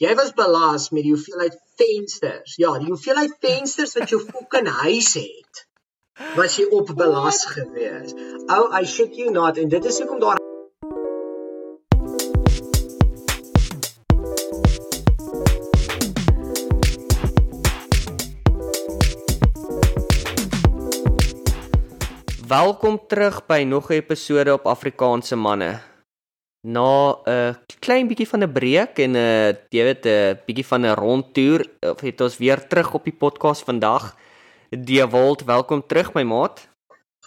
Jy was belas met die hoeveelheid vensters. Ja, die hoeveelheid vensters wat jou fucking huis het. Was jy op belas gewees? Ou, oh, I shit you not en dit is hoekom daar Welkom terug by nog 'n episode op Afrikaanse manne. Na 'n klein bietjie van 'n breek en 'n jy weet 'n bietjie van 'n rondtoer, het ons weer terug op die podcast vandag. Die Wold, welkom terug my maat.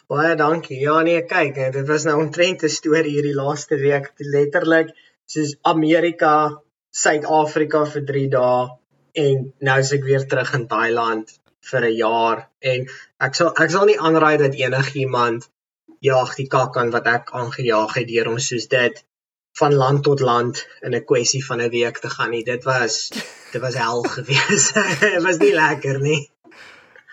Baie dankie. Ja nee, kyk, dit was nou 'n storie hierdie laaste week, letterlik soos Amerika, Suid-Afrika vir 3 dae en nou is ek weer terug in Thailand vir 'n jaar en ek sal ek sal nie aanraai dat enigiemand jag die kak aan wat ek aangejaag het deur om soos dit van land tot land in 'n kwessie van 'n week te gaan nie. Dit was dit was hel gewees. dit was nie lekker nie.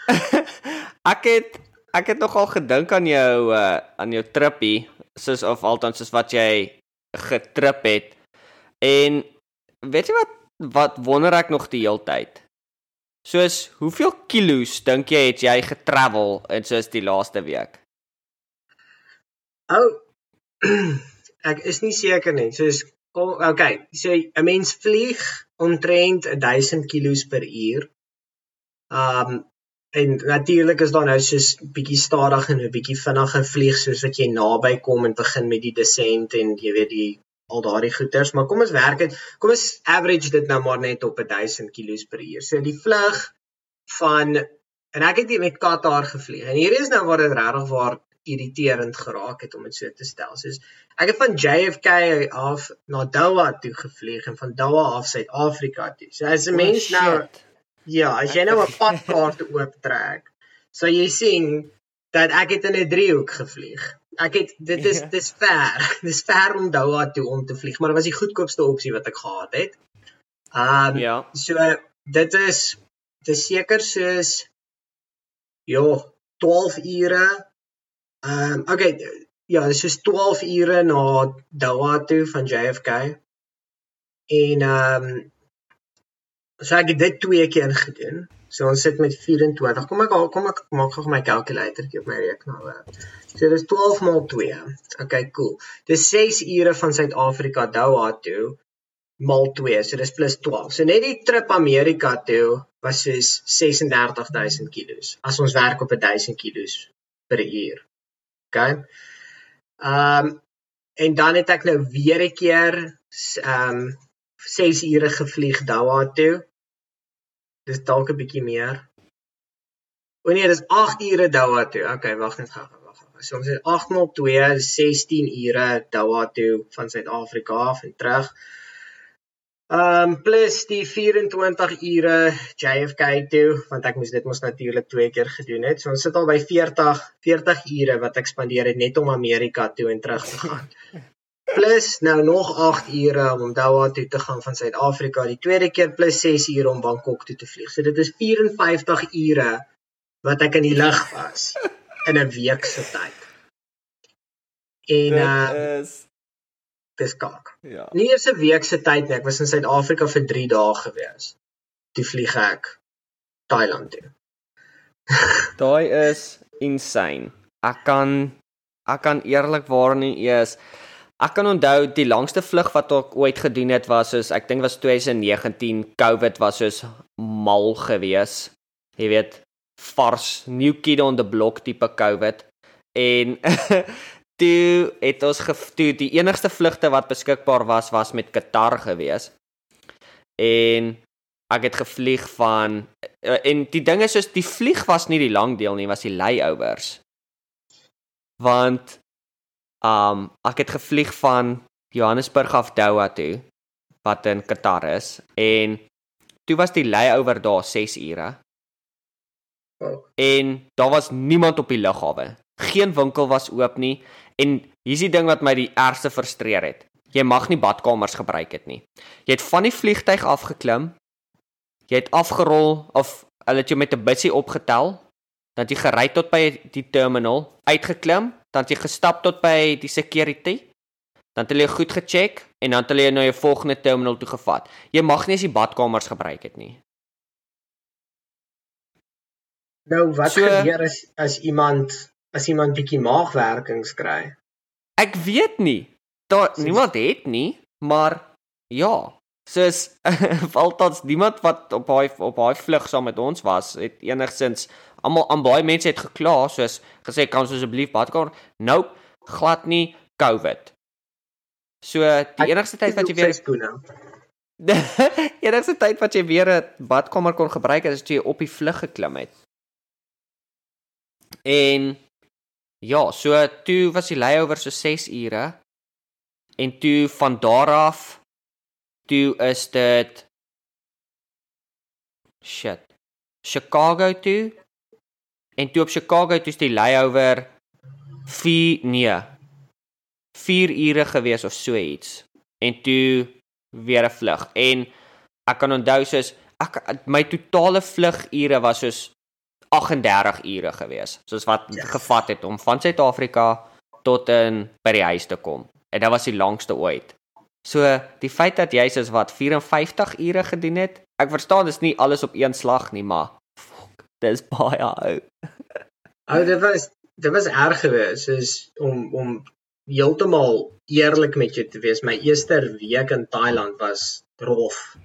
ek het ek het nogal gedink aan jou uh, aan jou trippie soos of althans soos wat jy getrip het. En weet jy wat wat wonder ek nog die hele tyd? Soos hoeveel kilos dink jy het jy getravel in soos die laaste week? Ou oh, ek is nie seker nie. Soos kom okay, so 'n mens vlieg omtrent 1000 km per uur. Um en natuurlik is daar nou soos bietjie stadig en 'n bietjie vinniger vlieg soos wat jy naby kom en begin met die descent en jy weet die al daardie goeters, maar kom ons werk dit. Kom ons average dit nou maar net op 1000 km per uur. So die vlug van en ek het hier met Qatar gevlieg. En hier is nou waar dit regtig waar irriterend geraak het om dit so te stel. Soos ek het van JFK af na Doha toe gevlieg en van Doha af Suid-Afrika toe. So as 'n oh, mens nou ja, as jy nou 'n padkaart ooptrek, sal jy sien dat ek het in 'n driehoek gevlieg ek het dit is ja. dis ver. Dis ver om Doha toe om te vlieg, maar dit was die goedkoopste opsie wat ek gehad het. Um ja. So dit is dit is seker soos ja, 12 ure. Um okay, ja, dit is soos 12 ure na Doha toe van JFK. En um so ek het dit twee keer gedoen. So ons sit met 24. Kom ek kom ek maak gou my kalkulatorjie op my rekenaar. So dis 12 maal 2. Okay, cool. Dis 6 ure van Suid-Afrika Doha toe maal 2. So dis plus 12. So net die trip Amerika toe was soos 36000 kg. As ons werk op 1000 kg per uur. Okay. Ehm um, en dan het ek nou weer 'n keer ehm um, 6 ure gevlieg Doha toe dis dalk 'n bietjie meer. O nee, dis 8 ure Doha toe. Okay, wag net gou. So ons het 8 maal 2, 16 ure Doha toe van Suid-Afrika af en terug. Ehm um, plus die 24 ure JFK toe, want ek moes dit mos natuurlik twee keer gedoen het. So ons sit al by 40 40 ure wat ek spandeer het net om Amerika toe en terug te gaan plus nou nog 8 ure om Doha toe te gaan van Suid-Afrika, die tweede keer plus 6 ure om Bangkok toe te vlieg. So dit is 54 ure wat ek in die lug was in 'n week se tyd. En uh is dis kak. Ja. Nie eers 'n week se tyd nie. Ek was in Suid-Afrika vir 3 dae gewees. Toe vlieg ek Thailand toe. Daai is insane. Ek kan ek kan eerlikwaar nie eers Ek kan onthou die langste vlug wat ek ooit gedoen het was soos ek dink was 2019 COVID was soos mal gewees. Jy weet, vars new kid on the block tipe COVID. En toe het ons toe die enigste vlugte wat beskikbaar was was met Qatar gewees. En ek het gevlieg van en die ding is soos die vlieg was nie die lang deel nie, was die layovers. Want Um ek het gevlieg van Johannesburg af Doha toe wat in Qatar is en toe was die layover daar 6 ure. Oh. En daar was niemand op die lughawe. Geen winkel was oop nie en hier's die ding wat my die ergste frustreer het. Jy mag nie badkamers gebruik het nie. Jy het van die vliegtyg afgeklim. Jy het afgerol of hulle het jou met 'n bussie opgetel. Dan jy gery tot by die terminal, uitgeklim, dan jy gestap tot by die security. dan het hulle jou goed gecheck en dan het hulle jou na jou volgende terminal toe gevat. Jy mag nie eens die badkamers gebruik het nie. Nou wat so, gebeur as as iemand as iemand bietjie maagwerkings kry? Ek weet nie. Daar niemand het nie, maar ja, soos altans niemand wat op daai op daai vlug saam met ons was, het enigsins almal aan baie mense het gekla soos gesê kan ons asseblief badkamer? Nope, glad nie COVID. So die enigste tyd wat jy weer Die enigste tyd wat jy weer 'n badkamer kon gebruik is as jy op die vlug geklim het. En ja, so toe was die layover so 6 ure. En toe van daar af toe is dit shit. Chicago toe. En toe op Chicago toe is die layover 4 nee. 4 ure gewees of so iets. En toe weer 'n vlug. En ek kan onthou soos ek my totale vlugure was soos 38 ure gewees, soos wat yes. gevat het om van Suid-Afrika tot in by die huis te kom. En dit was die langste ooit. So die feit dat jy soos wat 54 ure gedoen het, ek verstaan dis nie alles op een slag nie, maar fuck, dis baie ou. Ou dit was dit was erg geweest, soos om om heeltemal eerlik met jou te wees. My eerste week in Thailand was rof.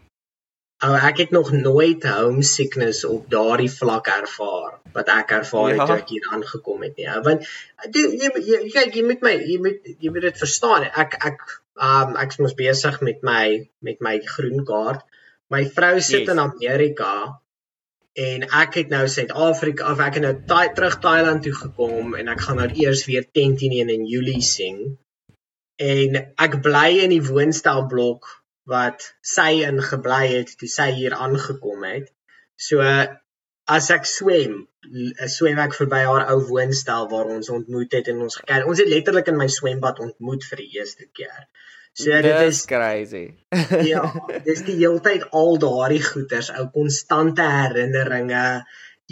Ou ek het nog nooit homesickness op daardie vlak ervaar wat ek ervaar het ja. toe ek hier aangekom het nie. Want jy jy kyk jy moet my jy moet jy moet dit verstaan. Ek ek um ek is besig met my met my groen kaart. My vrou sit yes. in Amerika en ek het nou Suid-Afrika of ek het nou taai terug Thailand toe gekom en ek gaan nou eers weer tent in in Julie sing. En ek bly in die woonstelblok wat sy in gebly het toe sy hier aangekom het. So as ek swem, swem ek verby haar ou woonstel waar ons ontmoet het en ons gekyk. Ons het letterlik in my swembad ontmoet vir die eerste keer. So dit is crazy. ja, dis die hele tyd al daardie goeters, ou konstante herinneringe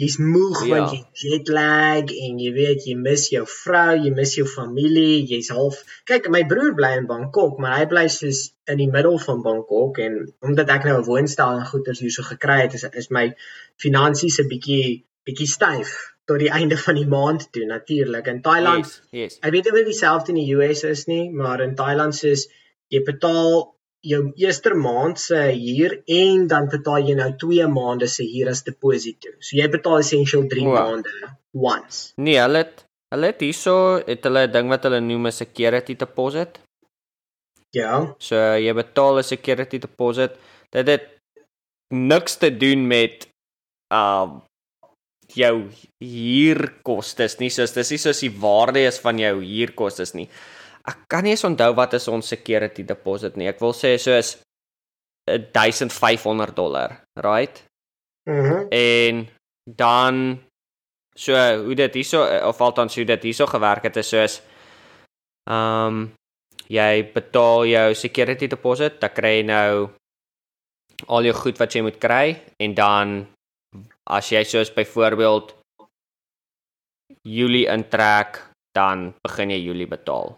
jy's moeg ja. want jy jet lag en jy weet jy mis jou vrou, jy mis jou familie, jy's half kyk my broer bly in Bangkok, maar hy bly soos in die middel van Bangkok en omdat ek nou 'n woonstel en goederes hierso gekry het, is is my finansies 'n bietjie bietjie styf tot die einde van die maand toe natuurlik. In Thailand, yes, yes. ek weet nie of dit dieselfde in die US is nie, maar in Thailand soos jy betaal jou eerste maand se huur en dan betaal jy nou 2 maande se huur as deposito. So jy betaal essentieel 3 wow. maande once. Nee, hulle het hulle het hierso het hulle 'n ding wat hulle noem 'n security deposit. Ja. So jy betaal 'n security deposit. Dit het niks te doen met um jou huurkostes nie. So dis nie soos die waarde is van jou huurkostes nie ek kan nie eens onthou wat is ons security deposit nie. Ek wil sê soos 1500 dollar, right? Mhm. Mm en dan so hoe dit hierso of althans hoe dit hierso gewerk het is soos ehm um, jy betaal jou security deposit, dan kry jy nou al jou goed wat jy moet kry en dan as jy soos byvoorbeeld Julie intrek, dan begin jy Julie betaal.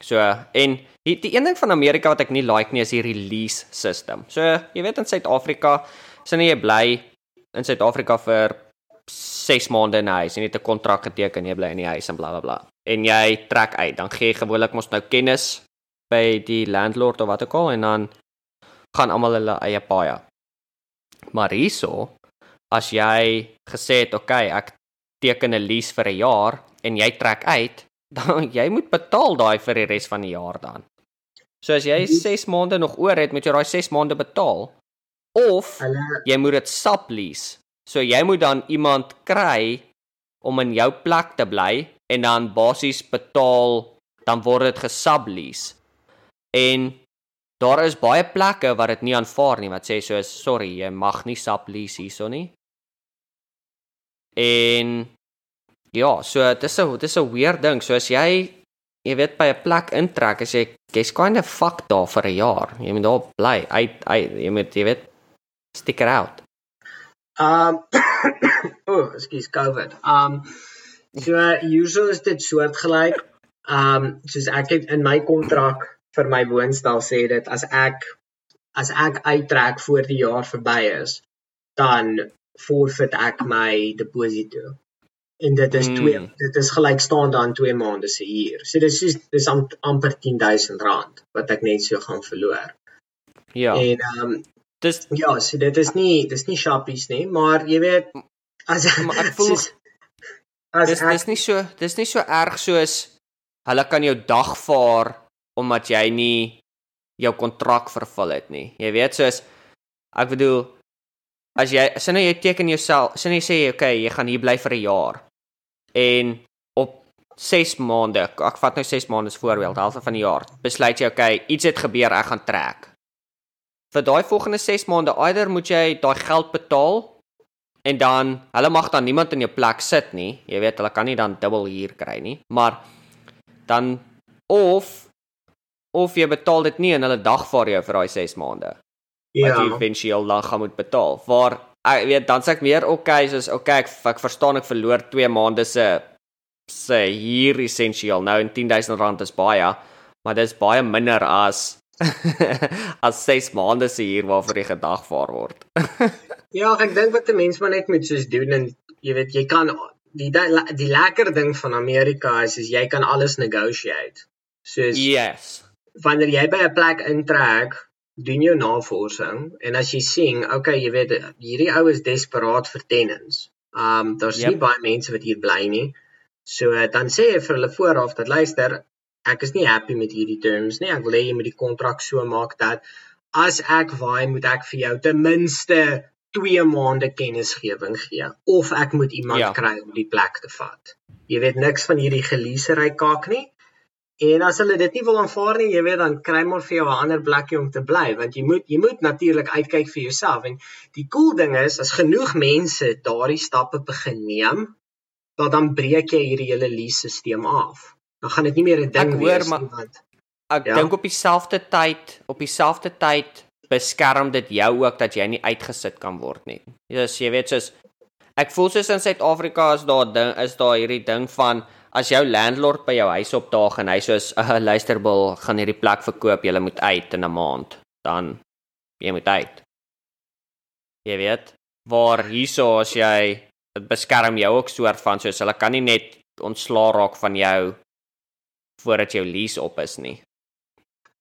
So en die, die een ding van Amerika wat ek nie like nie is die release system. So jy weet in Suid-Afrika sien jy bly in Suid-Afrika vir 6 maande in 'n huis en jy het 'n kontrak geteken jy bly in die huis en blablabla. Bla, bla. En jy trek uit, dan gee jy gewoonlik mos nou kennis by die landlord of wat ook al en dan gaan almal hulle eie paai. Maar hierso as jy gesê het, "Oké, okay, ek teken 'n lease vir 'n jaar en jy trek uit," dan jy moet betaal daai vir die res van die jaar dan. So as jy 6 maande nog oor het, moet jy daai 6 maande betaal. Of jy moet dit sublease. So jy moet dan iemand kry om in jou plek te bly en dan basies betaal, dan word dit gesublease. En daar is baie plekke wat dit nie aanvaar nie wat sê soos sorry, jy mag nie sublease hierso nie. En Ja, so dis 'n dis 'n weird ding. So as jy jy weet by 'n plek intrek, as jy jy's kind of fuck daar vir 'n jaar. Jy moet daar bly. Hy hy jy moet jy weet stick it out. Um oh, ekskuus COVID. Um so usually is dit soortgelyk. Um soos ek het in my kontrak vir my woonstel sê dit as ek as ek uittrek voor die jaar verby is, dan forfeit ek my deposito. En dit is 2 mm. dit is gelykstaande aan 2 maande se huur. So dis soos dis am, amper R10000 wat ek net so gaan verloor. Ja. En ehm um, dis ja, so dit is nie dis nie shoppies nie, maar jy weet as maar ek voel soos, as dis ek, dis nie so dis nie so erg soos hulle kan jou dagvaar omdat jy nie jou kontrak vervul het nie. Jy weet soos ek bedoel as jy sien jy teken jouself, sien jy sê okay, jy gaan hier bly vir 'n jaar. En op 6 maande, ek vat nou 6 maande as voorbeeld, half van die jaar, besluit jy okay, iets het gebeur, ek gaan trek. Vir daai volgende 6 maande, eider moet jy daai geld betaal en dan hulle mag dan niemand in jou plek sit nie. Jy weet, hulle kan nie dan dubbel huur kry nie, maar dan of of jy betaal dit nie en hulle dagvaar jou vir daai 6 maande. Ja. Wat jy eventueel dan gaan moet betaal. Waar ek weet dan sê ek meer okay, soos okay, ek, ek verstaan ek verloor 2 maande se se hier essensieel. Nou in 10000 rand is baie, maar dit is baie minder as as 6 maande se hier waarvoor jy gedagvaar word. ja, ek dink wat 'n mens maar net moet soos doen en jy weet jy kan die die, die lekker ding van Amerika is is jy kan alles negotiate. Soos Yes wanneer jy by 'n plek intrek, doen jou navorsing en as jy sien, okay, jy weet hierdie ou is desperaat vir tenants. Um daar's yep. nie baie mense wat hier bly nie. So dan sê jy vir hulle vooraf dat luister, ek is nie happy met hierdie terms nie. Ek wil hê jy moet die kontrak so maak dat as ek waai, moet ek vir jou ten minste 2 maande kennisgewing gee of ek moet iemand ja. kry om die plek te vat. Jy weet niks van hierdie geleasery kaak nie. En as hulle dit nie wil aanvaar nie, jy weet dan kry maar vir jou 'n ander plekjie om te bly want jy moet jy moet natuurlik uitkyk vir jouself en die cool ding is as genoeg mense daardie stappe begin neem, dan dan breek jy hierdie hele lease-stelsel af. Dan gaan dit nie meer 'n ding ek wees hoor, nie want ek ja? dink op dieselfde tyd, op dieselfde tyd beskerm dit jou ook dat jy nie uitgesit kan word nie. Ja, jy weet soos ek voel soos in Suid-Afrika is daar ding is daar hierdie ding van as jou landlord by jou huis opdaag en hy sê uh, eh, luisterbil gaan hierdie plek verkoop, jy moet uit in 'n maand, dan jy moet uit. Jy weet, waar hierso as jy dit beskerm jou ook soort van soos hulle kan nie net ontslaa raak van jou voordat jou lease op is nie.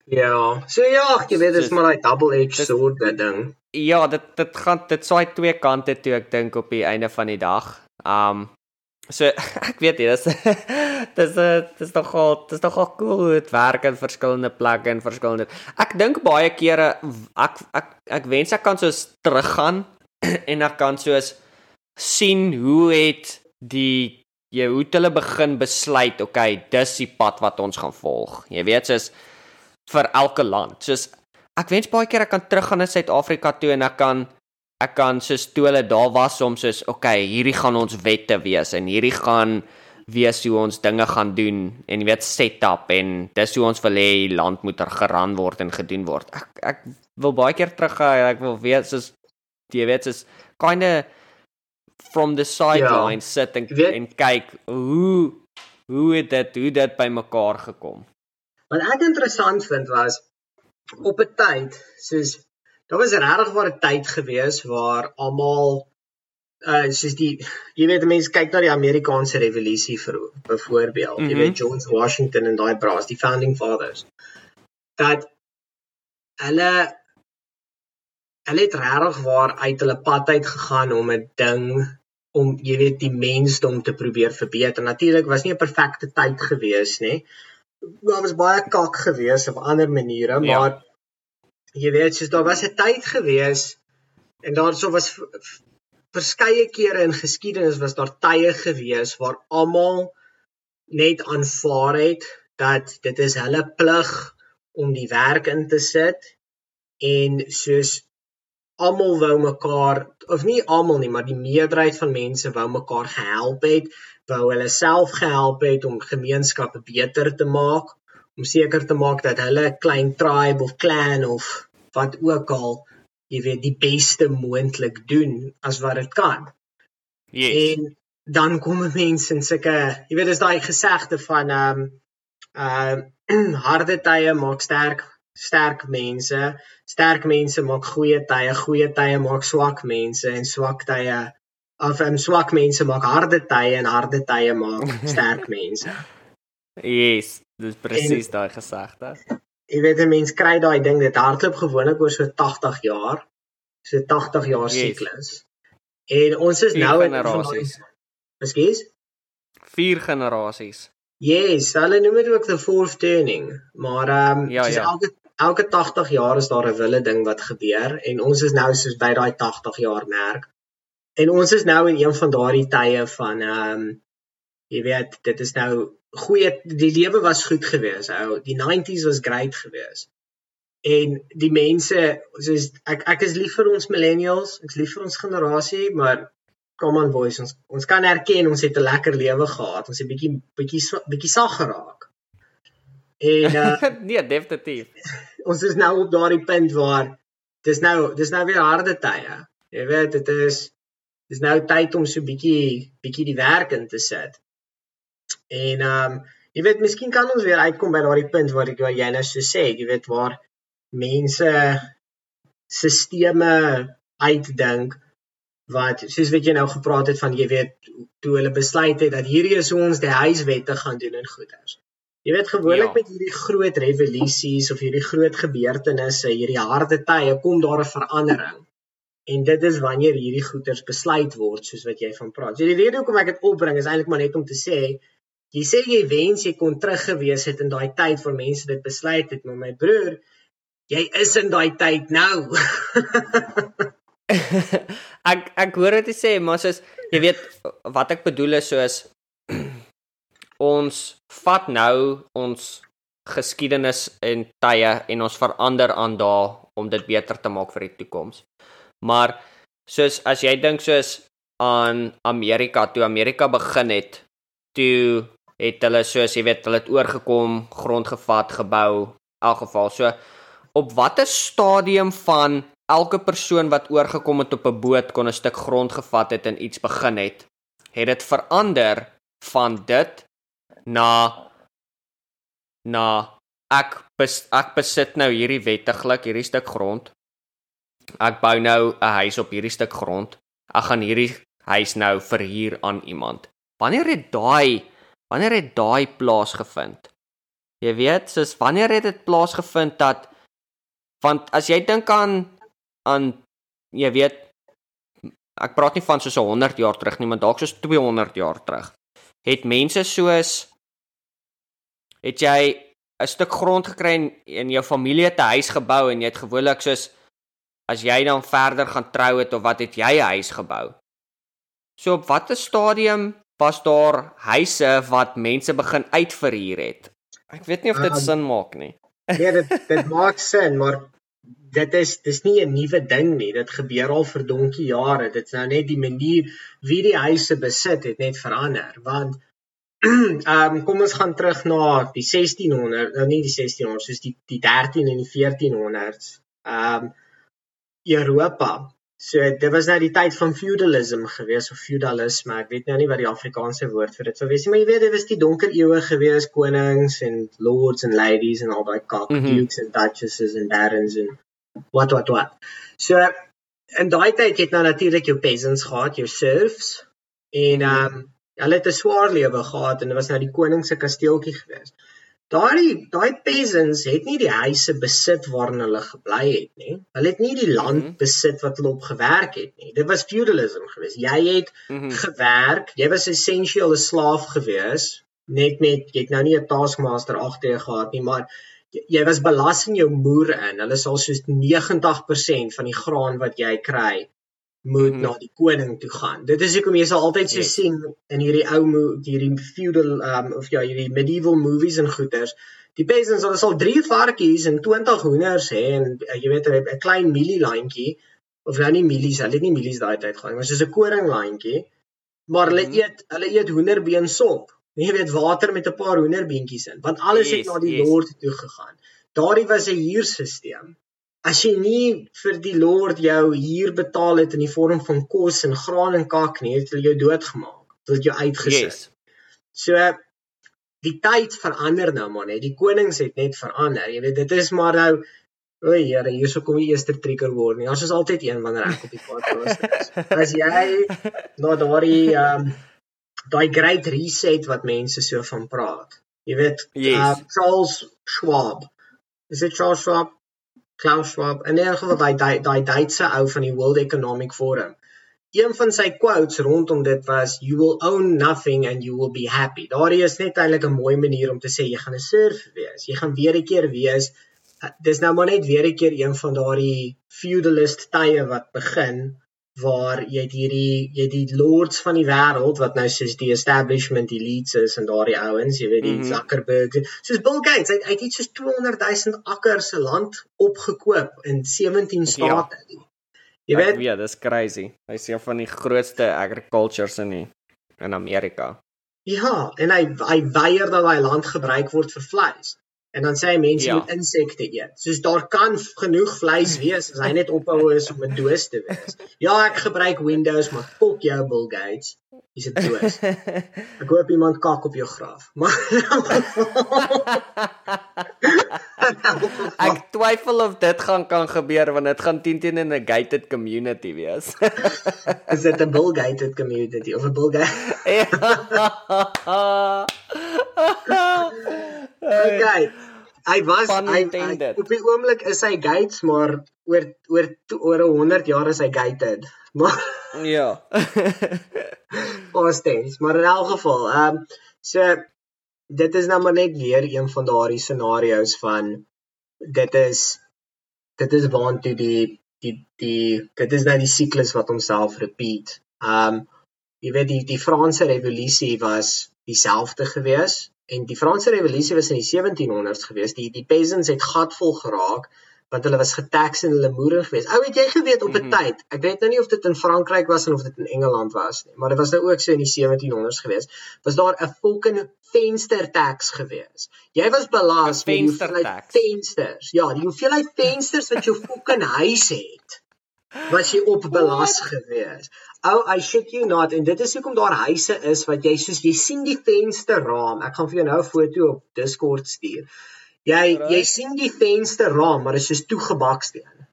Ja, so ja, jy weet dit is maar 'n double edged sword ding. Ja, dit dit gaan dit swaai twee kante toe ek dink op die einde van die dag. Um So ek weet nie, dis dis dis nog al dis nog al cool hoe dit werk in verskillende plekke en verskillende. Ek dink baie kere ek ek ek wens ek kan soos teruggaan en ek kan soos sien hoe het die jy hoe het hulle begin besluit, okay, dis die pad wat ons gaan volg. Jy weet soos vir elke land. Soos ek wens baie keer ek kan teruggaan na Suid-Afrika toe en ek kan ek kan soos toe hulle daar was om soos okay, hierdie gaan ons wette wees en hierdie gaan wees hoe ons dinge gaan doen en jy weet set up en dis hoe ons wil hê land moet er geran word en gedoen word. Ek ek wil baie keer terug gaan. Ek wil weet soos jy weet soos kinda from the sideline ja, sit en, en kyk hoe hoe het dit hoe dit bymekaar gekom. Wat ek interessant vind was op 'n tyd soos daar was regtig 'n tyd gewees waar almal uh soos die jy weet mense kyk na die Amerikaanse revolusie vir byvoorbeeld mm -hmm. jy weet mhm. George Washington en daai braas die founding fathers dat hulle hulle het regtig waar uit hulle pad uit gegaan om 'n ding om jy weet die mensdom te probeer verbeter natuurlik was nie 'n perfekte tyd gewees nê daar was baie kak gewees op ander maniere ja. maar jy weet soos daar was 'n tyd gewees en daarso was verskeie kere in geskiedenis was daar tye gewees waar almal net aanvaar het dat dit is hulle plig om die werk in te sit en soos almal wou mekaar of nie almal nie maar die meerderheid van mense wou mekaar gehelp het wou hulle self gehelp het om gemeenskappe beter te maak om seker te maak dat hulle klein tribe of clan of wat ook al jy weet die beste moontlik doen as wat dit kan. Yes. En dan kom mense in sulke jy weet dis daai gesegde van ehm um, Uh harde tye maak sterk sterk mense. Sterk mense maak goeie tye, goeie tye maak swak mense en swak tye of um, swak mense maak harde tye en harde tye maak sterk mense. Yes, dis presies daai gesegde. Jy weet 'n mens kry daai ding dit hardloop gewoonlik oor so 80 jaar. So 80 jaar yes. siklus. En ons is Vier nou in generasies. Ekskuus? Vier generasies. Yes, hulle noem dit ook the fourth turning, maar ehm um, ja, ja. elke elke 80 jaar is daar 'n wille ding wat gebeur en ons is nou soos by daai 80 jaar merk. En ons is nou in een van daardie tye van ehm um, jy weet, dit is nou goeie die lewe was goed geweest. Ou, die 90s was great geweest. En die mense soos ek ek is lief vir ons millennials, ek's lief vir ons generasie, maar come on boys ons ons kan erken ons het 'n lekker lewe gehad. Ons het bietjie bietjie bietjie sag geraak. En uh, nee definitief. ons is nou op daardie punt waar dis nou dis nou weer harde tye. Jy weet dit is dis nou tyd om so bietjie bietjie die werk in te sit en um jy weet miskien kan ons weer uitkom by daardie punt waar ek wat jy nou so sê jy weet waar mense sisteme uitdink wat soos wat jy nou gepraat het van jy weet toe hulle besluit het dat hierdie is hoe ons die huiswette gaan doen in goeders. Jy weet gewoonlik ja. met hierdie groot revolusies of hierdie groot gebeurtenisse, hierdie harde tye kom daar 'n verandering. En dit is wanneer hierdie goeders besluit word soos wat jy van praat. So die rede hoekom ek dit opbring is eintlik maar net om te sê jy sê jy wens jy kon teruggewees het in daai tyd waar mense dit besluit het, maar my broer, jy is in daai tyd nou. ek ek hoor dit sê maar soos jy weet wat ek bedoel is soos ons vat nou ons geskiedenis en tye en ons verander aan daai om dit beter te maak vir die toekoms. Maar soos as jy dink soos aan Amerika toe Amerika begin het, toe het hulle soos jy weet hulle het oorgekom, grond gevat, gebou, in elk geval. So op watter stadium van elke persoon wat oorgekom het op 'n boot kon 'n stuk grond gevat het en iets begin het, het dit verander van dit na na ek bes, ek besit nou hierdie wettiglik hierdie stuk grond. Ek bou nou 'n huis op hierdie stuk grond. Ek gaan hierdie huis nou verhuur aan iemand. Wanneer het daai wanneer het daai plaasgevind? Jy weet, soos wanneer het dit plaasgevind dat want as jy dink aan aan jy weet ek praat nie van soos 100 jaar terug nie, maar dalk soos 200 jaar terug. Het mense soos het jy 'n stuk grond gekry en jou familie te huis gebou en jy het gewoonlik soos as jy dan verder gaan trou het of wat het jy 'n huis gebou? So op watter stadium was daar huise wat mense begin uitverhuur het? Ek weet nie of dit um, sin maak nie. Ja, dit dit maak sin, maar dit is dis nie 'n nuwe ding nie. Dit gebeur al vir donkie jare. Dit's nou net die manier wie die huise besit het net verander. Want ehm um, kom ons gaan terug na die 1600, nou nie die 1600s, soos die die 13 en die 1400s. Ehm um, Europa. So dit was nou die tyd van feudalism gewees of feudalisme. Ek weet nou nie wat die Afrikaanse woord vir dit sou wees nie, maar jy weet dit was die donker eeue gewees, konings en lords and ladies en al daai kak, mm -hmm. dukes and duchesses and barons en wat wat wat. So in daai tyd het nou natuurlik jou peasants gehad, jou serfs en mhm. ehm um, hulle het 'n swaar lewe gehad en dit was nou die koning se kasteeltjie gewees. Daai daai peasants het nie die huise besit waarin hulle gebly het nie. Hulle het nie die land -hmm. besit wat hulle op gewerk het nie. Dit was feudalism geweest. Jy het mm -hmm. gewerk, jy was essentieel 'n slaaf geweest. Net net jy het nou nie 'n taskmaster agter jou gehad nie, maar jy was belas in jou moer in. Hulle sal soos 90% van die graan wat jy kry moet mm -hmm. na die koning toe gaan. Dit is hoekom jy sal altyd so yes. sien in hierdie ou hierdie feudal um of ja, hierdie medieval movies en goeters. Die peasants hulle sal 3 varkies en 20 hoenders hê en uh, jy weet 'n klein mielielandjie of nou nie mielies, hulle het nie mielies daai tyd gehad, maar soos 'n koringlandjie. Maar hulle mm -hmm. eet hulle eet hoenderbeen sop jy weet water met 'n paar hoenderbeentjies in, want alles yes, het na die yes. Lord toe gegaan. Daardie was 'n huurstelsel. As jy nie vir die Lord jou huur betaal het in die vorm van kos en graan en kak nie, het hulle jou doodgemaak. Hulle het jou uitgesit. Yes. So die tyd verander nou maar net. Die konings het net verander. Jy weet dit is maar nou O, Here, hierso kom die eerste trigger word nie. Ons is altyd een wanneer ek op die podcast is. As jy na daardie ehm um, daai great reset wat mense so van praat. Jy weet, Yes. uh, Charles Schwab. Is dit Charles Schwab? Klaus Schwab. In elk geval daai daai daai Duitse ou van die World Economic Forum. Een van sy quotes rondom dit was you will own nothing and you will be happy. Daardie is net eintlik 'n mooi manier om te sê jy gaan 'n surf wees. Jy gaan weer 'n keer wees. Dis nou maar net weer 'n keer een van daardie feudalist tye wat begin waar jy het hierdie jy het die lords van die wêreld wat nou soos die establishment elites is en daardie ouens, jy weet die mm. -hmm. Zuckerberg, soos Bill Gates, hy hy het iets soos 200 000 akkers se land opgekoop in 17 state. Jy Ek weet, weet, dis crazy. Hy's een van die grootste agricultures in die, in Amerika. ja, en hy hy weier dat daai land gebruik word vir vleis. En dan sê hy mense Ja. moet insekte eet. Soos daar kan genoeg vleis wees as hy net ophou is om 'n doos te wees. Ja, ek gebruik Windows, maar fok jou Bill Gates. Dis 'n doos. Ek hoop iemand kak op jou graf. Maar Ek twyfel of dit gaan kan gebeur want dit gaan teen teen in 'n gated community wees. is dit 'n Bill Gated community of 'n Bill Gates? Okay. Hy was Pun hy, hy intended. op die oomblik is hy Gates, maar oor oor oor 100 jaar is hy gated. Maar ja. past tense, maar in elk geval, ehm um, so dit is nou maar net weer een van daardie scenario's van dit is dit is waantoe die die die dit is nou die siklus wat homself repeat. Ehm um, jy weet die die Franse revolusie was dieselfde gewees en die Franse revolusie was in die 1700s gewees. Die die peasants het gatvol geraak want hulle was getax en hulle moeder gewees. Ou het jy geweet op 'n Mhm. tyd. Ek weet nou nie of dit in Frankryk was en of dit in Engeland was nie, maar dit was nou ook so in die 1700s gewees. Was daar 'n fucking venster tax gewees. Jy was belas met die venster hoeveelheid tax. vensters. Ja, die hoeveelheid vensters wat jou fucking huis het was jy op belas gewees. Ou, I shit you not en dit is hoekom daar huise is wat jy soos jy sien die vensterraam. Ek gaan vir jou nou 'n foto op Discord stuur. Jy jy Alright. sien die vensterraam, maar dit is soos toegebaksteen.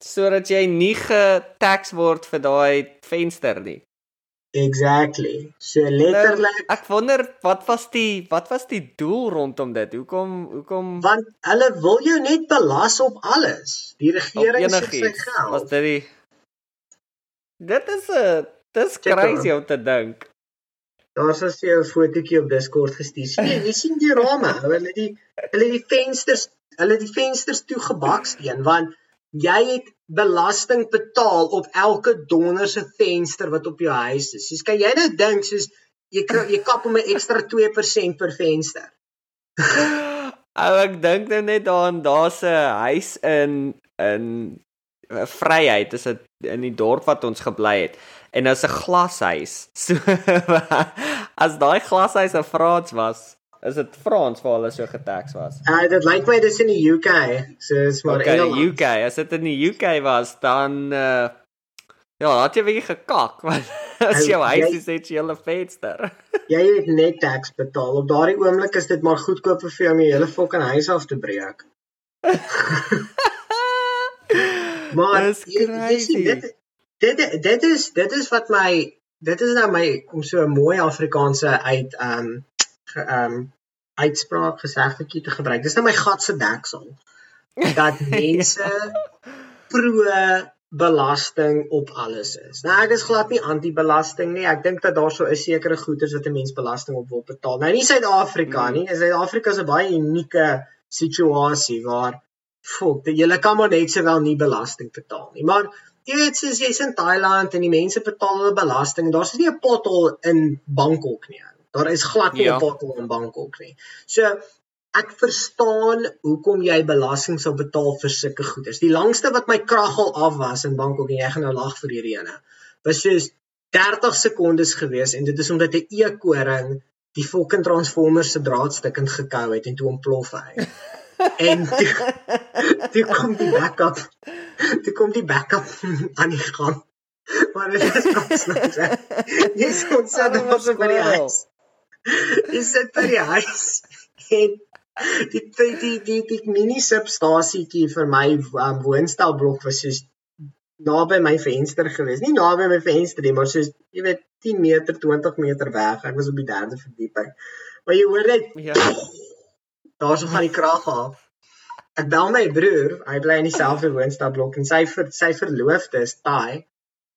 Sodat jy nie getax word vir daai venster nie. Exactly. So letterlik Nou, ek wonder wat was die wat was die doel rondom dit? Hoekom hoekom want hulle wil jou net belas op alles. Die regering sy enigiets? Was geld. dit die Dit is 'n dis crazy om te dink. Daar's as jy 'n fotootjie op Discord gestuur. Sien jy, jy sien die rame, hulle die hulle die vensters, hulle die vensters toegebaksteen want jy het belasting betaal op elke donderse venster wat op jou huis is. Soos kan jy nou dink soos jy kry- jy kap hom 'n ekstra 2% per venster. Ou ek dink nou net daaraan daar's 'n huis in in eh, Vryheid, is dit in die dorp wat ons gebly het. En daar's 'n glashuis. So as daai glashuis in Frans was, is dit Frans waar hulle so getax was. Uh dit lyk my dis in die UK. So dis maar Okay, Engeland. UK, as dit in die UK was, dan uh ja, het jy bietjie gekak want as Ou, jou huis jy- is net jy hele venster. Jy het net tax betaal. Op daardie oomblik is dit maar goedkoper vir jou om jou hele fucking huis af te breek. Maar Dis jy- jy crazy. dit dit dit is dit is wat my dit is nou my om so 'n mooi Afrikaanse uit um, ehm um, uitspraak gesegdetjie te gebruik. Dis nou my gat se deksel. Dat mense pro belasting op alles is. Nou ek is glad nie anti-belasting nie. Ek dink dat daar so 'n sekere goederes wat 'n mens belasting op wil betaal. Nou nie Suid-Afrika Mm. nie. Suid-Afrika is 'n baie unieke situasie waar fok, jy kan maar net sowel nie belasting betaal nie. Maar jy weet soos jy's in Thailand en die mense betaal hulle belasting en daar's nie 'n pothol in Bangkok nie. Daar is glad nie Ja. pothol in Bangkok nie. So ek verstaan hoekom jy belasting sal betaal vir sulke goederes. Die langste wat my krag al af was in Bangkok en jy gaan nou lag vir hierdie ene. Was soos 30 sekondes gewees en dit is omdat 'n e-koring die fucking transformer se draadstuk in gekou het en toe ontplof hy. en toe, toe kom die backup. Toe kom die backup aan die gang. Maar dit is kos nou. Dis ons Arme het ons by die huis. jy sit by die huis en die die die die, die mini substasietjie vir my um, woonstelblok was soos naby my venster gewees. Nie naby my venster nie, maar soos jy weet 10 meter, 20 meter weg. Ek was op die derde verdieping. Maar jy hoor net ja. Daar's nog aan die krag af. Ek bel my broer, hy bly in dieselfde woonstelblok en sy ver, sy verloofde is taai.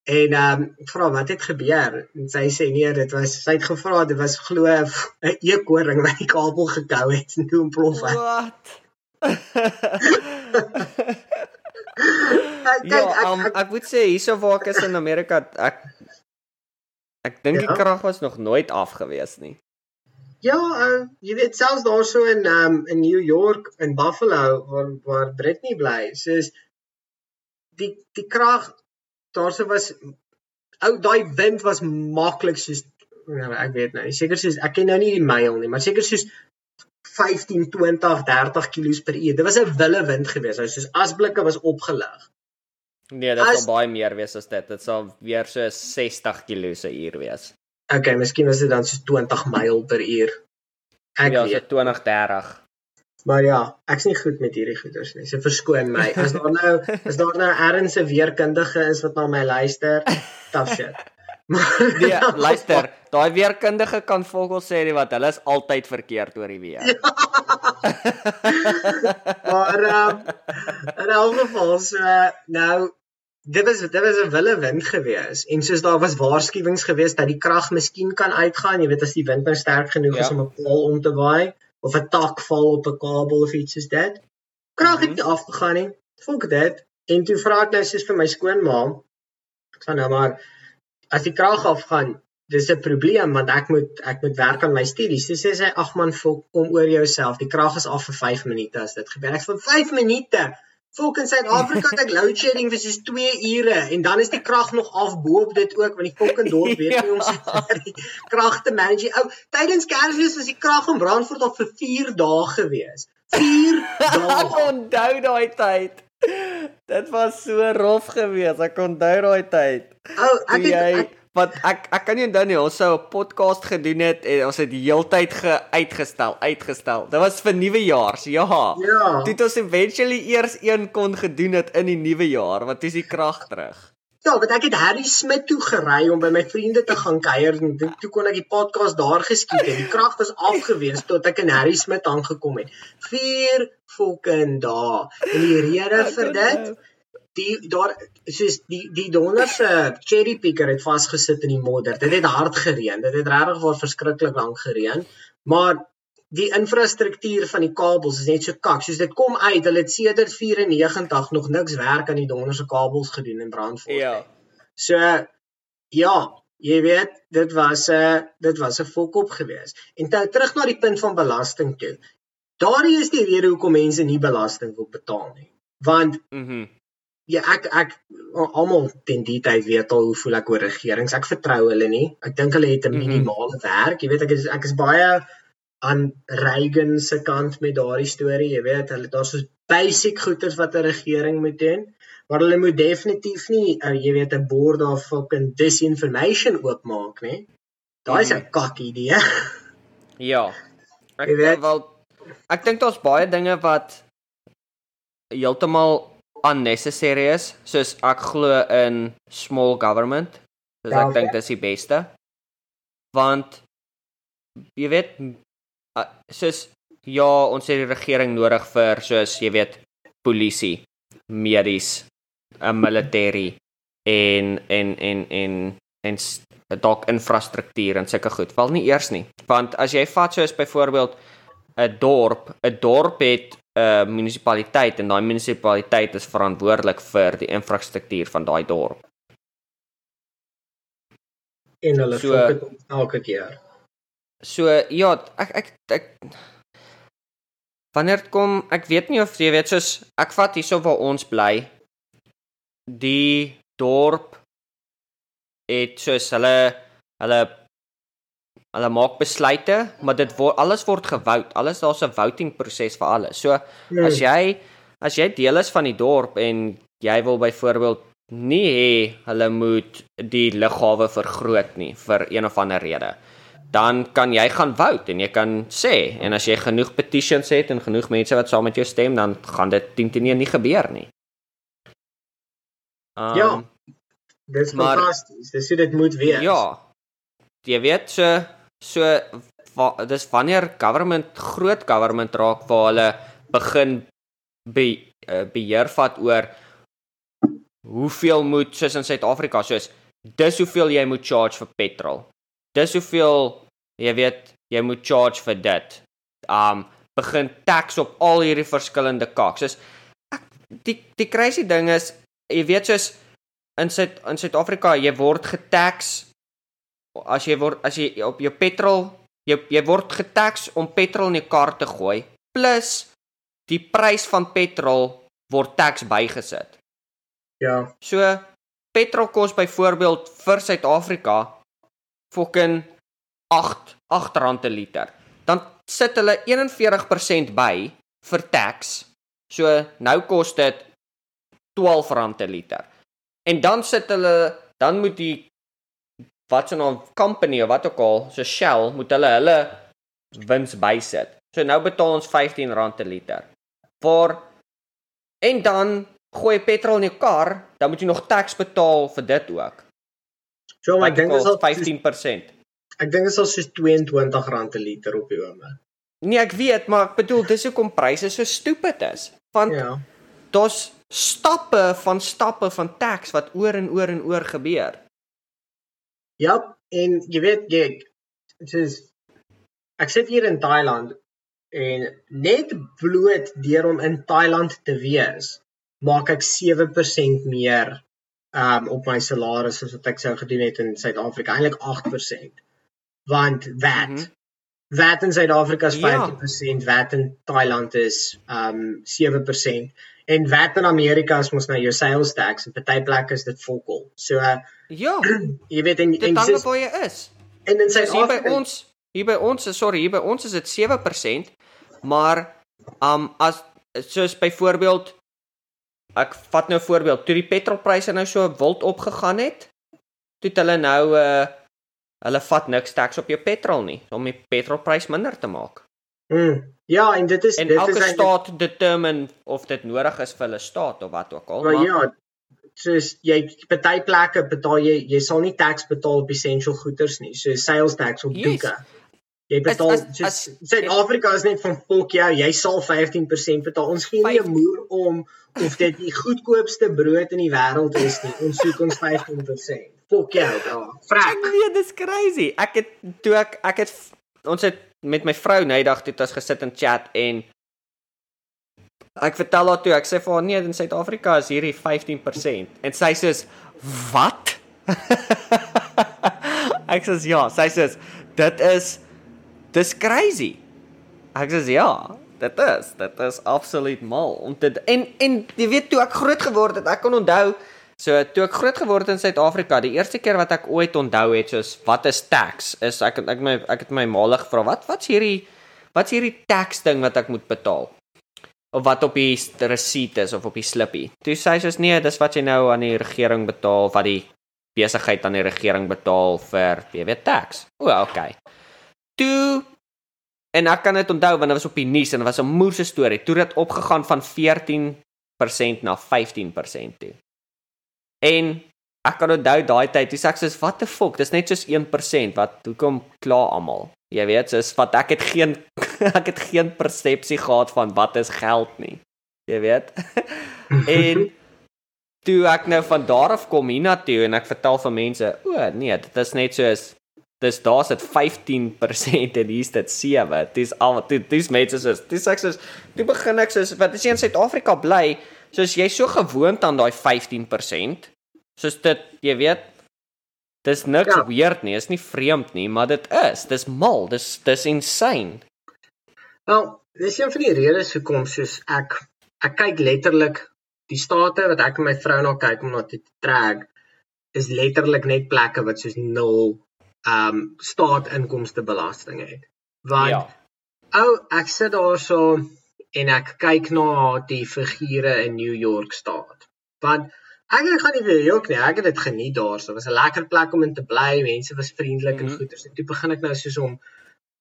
En ehm um, vra wat het gebeur? En sy sê nee, dit was sy het gevra dit was glo 'n eekoring wat die kabel gekou het en toe ontplof het. Wat? Kyk, ja, ek, um, ek, ek moet sê hierso waar ek is in Amerika, ek ek dink ja? die krag was nog nooit af gewees nie. Ja, uh, jy weet selfs daarso in um in New York in Buffalo waar waar Britney bly, soos die die krag daarso was ou daai wind was maklik soos nou, ek weet nou, seker soos ek ken nou nie die myl nie, maar seker soos 15, 20, 30 km per uur. Dit was 'n wille wind geweest. Hy soos asblikke was opgelig. Nee, dit sal baie meer wees as dit. Dit sal weer so 60 km/h wees. Okay, miskien was dit dan so 20 myl per uur. Ek ja, weet. so 20, 30. Maar ja, ek's nie goed met hierdie goeters nie. So verskoon my. As daar nou is daar nou erns 'n weerkundige is wat na my luister, tough shit. nee, luister, daai weerkundige kan volgens sê wat hulle is altyd verkeerd oor die weer. Ja. maar um, in elk geval so nou dit was dit was 'n wille wind gewees en soos daar was waarskuwings gewees dat die krag miskien kan uitgaan, jy weet as die wind nou sterk genoeg ja. is om 'n paal om te waai of 'n tak val op 'n kabel of iets soos dit. Krag het -hmm. nie afgegaan nie. Volk dit en toe vra ek nou soos vir my skoonma, ek van nou maar as die krag afgaan, dis 'n probleem want ek moet ek moet werk aan my studies. Sy sê sy ag man, kom oor jouself. Die krag is af vir 5 minute as dit gebeur. Ek vir 5 minute. Volk in Suid-Afrika het ek load shedding vir soos 2 ure en dan is die krag nog af bo-op dit ook want die fucking dorp weet nie ons het die krag te manage. Ou, tydens Kersfees was die krag in Brandfort al vir 4 dae gewees. 4 dae. Ek onthou daai tyd. Dit was so rof geweest. Ek onthou daai tyd. O, oh, ek het jy, ek, wat ek ek kan nie onthou nie. Ons sou 'n podcast gedoen het en ons het die heeltyd geuitgestel, uitgestel. Dit was vir nuwe jaar. Ja. Ja. Dit het ons eventually eers een kon gedoen het in die nuwe jaar, want dis die krag terug. Ja, want ek het Harry Smit toe gery om by my vriende te gaan kuier en toe, toe kon ek die podcast daar geskiet het. Die krag was afgewees tot ek in Harry Smit aangekom het. Vier fucking dae. En die rede vir dit die daar soos die die donder se cherry picker het vasgesit in die modder. Dit het hard gereën. Dit het regtig waar verskriklik lank gereën. Maar die infrastruktuur van die kabels is net so kak. Soos dit kom uit, hulle het sedert 94 nog niks werk aan die donderse kabels gedoen in Brandfort. Ja. So ja, jy weet, dit was 'n dit was 'n volkop geweest. En nou terug na die punt van belasting toe. Daardie is die rede hoekom mense nie belasting wil betaal nie. Want. Mm ja, ek ek almal ten die tyd weet al hoe voel ek oor regerings. Ek vertrou hulle nie. Ek dink hulle het 'n mm -hmm. minimale werk. Jy weet ek is ek is baie aan Reagan se kant met daardie storie, jy weet, hulle daar's so basic goeders wat 'n regering moet doen, maar hulle moet definitief nie, uh, jy weet, 'n bord of fucking disinformation oopmaak nie. Daai is 'n mm. kak idee. ja. Ek weet wel ek dink daar's baie dinge wat heeltemal unnecessary is, soos ek glo in small government. Ja, ek dink dis die beste. Want jy weet soos ja, ons het die regering nodig vir soos jy weet polisie, medies, 'n military en en en en en dalk infrastruktuur en sulke goed. Val nie eers nie. Want as jy vat soos byvoorbeeld 'n dorp, 'n dorp het 'n uh, munisipaliteit en daai munisipaliteit is verantwoordelik vir die infrastruktuur van daai dorp. En hulle so, fok dit elke keer. So ja, ek ek ek Wanneer kom ek weet nie of jy weet soos ek vat hierso waar ons bly die dorp het soos hulle hulle hulle maak besluite maar dit word alles word gewout alles daar's 'n voting proses vir alles so nee. as jy as jy deel is van die dorp en jy wil byvoorbeeld nie hê hulle moet die lughawe vergroot nie vir een of ander rede dan kan jy gaan vote en jy kan sê en as jy genoeg petitions het en genoeg mense wat saam met jou stem, dan gaan dit 10 teen 1 nie gebeur nie. Um, ja. Dis fantasties. Dis hoe dit moet wees. Ja. Jy weet so so wa, dis wanneer government groot government raak waar hulle begin be, uh, beheer vat oor hoeveel moet soos in Suid-Afrika soos dis hoeveel jy moet charge vir petrol. Dis hoeveel jy weet jy moet charge vir dit. Um begin tax op al hierdie verskillende kaks. Soos ek die die crazy ding is jy weet soos in Suid in Suid-Afrika jy word getax as jy word as jy op jou petrol jy jy word getax om petrol in jou kar te gooi plus die prys van petrol word tax bygesit. Ja. So petrol kos byvoorbeeld vir Suid-Afrika fucking 8 8 rand per liter. Dan sit hulle 41% by vir tax. So nou kos dit 12 rand per liter. En dan sit hulle dan moet die wat se naam company of wat ook al, so Shell moet hulle hulle wins bysit. So nou betaal ons 15 rand per liter. Vir en dan gooi petrol in jou kar, dan moet jy nog tax betaal vir dit ook. So ek dink dit is al 15%. Ek dink dit is al soos 22 rand per liter op die oomblik. Nee, ek weet, maar ek bedoel dis hoekom pryse so stupid is. Want ja. daar's stappe van stappe van tax wat oor en oor en oor gebeur. Ja, en jy weet jy dis ek sit hier in Thailand en net bloot deur om in Thailand te wees, maak ek 7% meer um op my salaris as wat ek sou gedoen het in Suid-Afrika, eintlik 8%. Want VAT mm -hmm. VAT in Suid-Afrika is 50%, ja. VAT in Thailand is um 7%. En wat in Amerika is mos nou jou sales tax en party plekke is dit volkol. So uh, ja, jy weet en en dis waar jy is. En in Suid-Afrika by ons hier by ons is sorry, hier by ons is dit 7%, maar um as soos byvoorbeeld ek vat nou 'n voorbeeld, toe die petrolpryse nou so wild opgegaan het, toe het hulle nou uh hulle vat niks tax op jou petrol nie om die petrolprys minder te maak. Mm. Ja, en dit is en dit elke is eindelijk... staat determine of dit nodig is vir hulle staat of wat ook al. Maar, maar ja, soos jy party plekke betaal jy jy sal nie tax betaal op essential goederes nie, so sales tax op. Yes. Jy betaal Suid-Afrika is net van volk jou, jy sal 15% betaal. Ons gee nie 'n moer om of dit die goedkoopste brood in die wêreld is nie. Ons soek ons 15%. Volk jou, ja. Frek. Nee, dis crazy. Ek het toe ek ek het ons het met my vrou nydag toe ons gesit en chat en ek vertel haar toe ek sê vir haar nee in Suid-Afrika is hierdie 15% en sy sê wat? Ek sê ja. Sy sê dit is dis crazy. Ek sê ja dit is dit is absoluut mal om dit en en jy weet toe ek groot geword het ek kan onthou So toe ek groot geword het in Suid-Afrika, die eerste keer wat ek ooit onthou het soos wat is tax? Is ek ek my ek het my maalig gevra, wat wat's hierdie wat's hierdie tax ding wat ek moet betaal? Of wat op die receipt is of op die slippie. Toe sê sy soos nee, dis wat jy nou aan die regering betaal, wat die besigheid aan die regering betaal vir jy weet tax. O, okay. Toe en ek kan dit onthou want dit was op die nuus en dit was 'n moerse storie. Toe het dit opgegaan van 14% na 15% toe. En ek kan onthou daai tyd, dis ek sê wat the fuck, dis net soos 1%, wat hoekom kla almal? Jy weet, soos wat ek het geen ek het geen persepsie gehad van wat is geld nie. Jy weet. en toe ek nou van daar af kom hiernatoe en ek vertel vir mense, o nee, dit is net soos dis daar's dit 15% en hier's dit 7. Dis al dit dis mense soos dis ek soos toe begin ek soos wat as jy in Suid-Afrika bly, soos jy so gewoond aan daai 15% Soos dit, jy weet, dis niks ja. weird nie, is nie vreemd nie, maar dit is, dis mal, dis dis insane. Wel, dis een van die redes hoekom soos ek ek kyk letterlik die state wat ek en my vrou na kyk om na te trek is letterlik net plekke wat soos nul ehm um, staat inkomste belasting het. Want ja. ou ek sit daarso en ek kyk na die figure in New York staat. Want Ek ek gaan nie vir jou nie. Ek het dit geniet daarso. Dit was 'n lekker plek om in te bly. Mense was vriendelik mm -hmm. en goeie. So toe begin ek nou soos om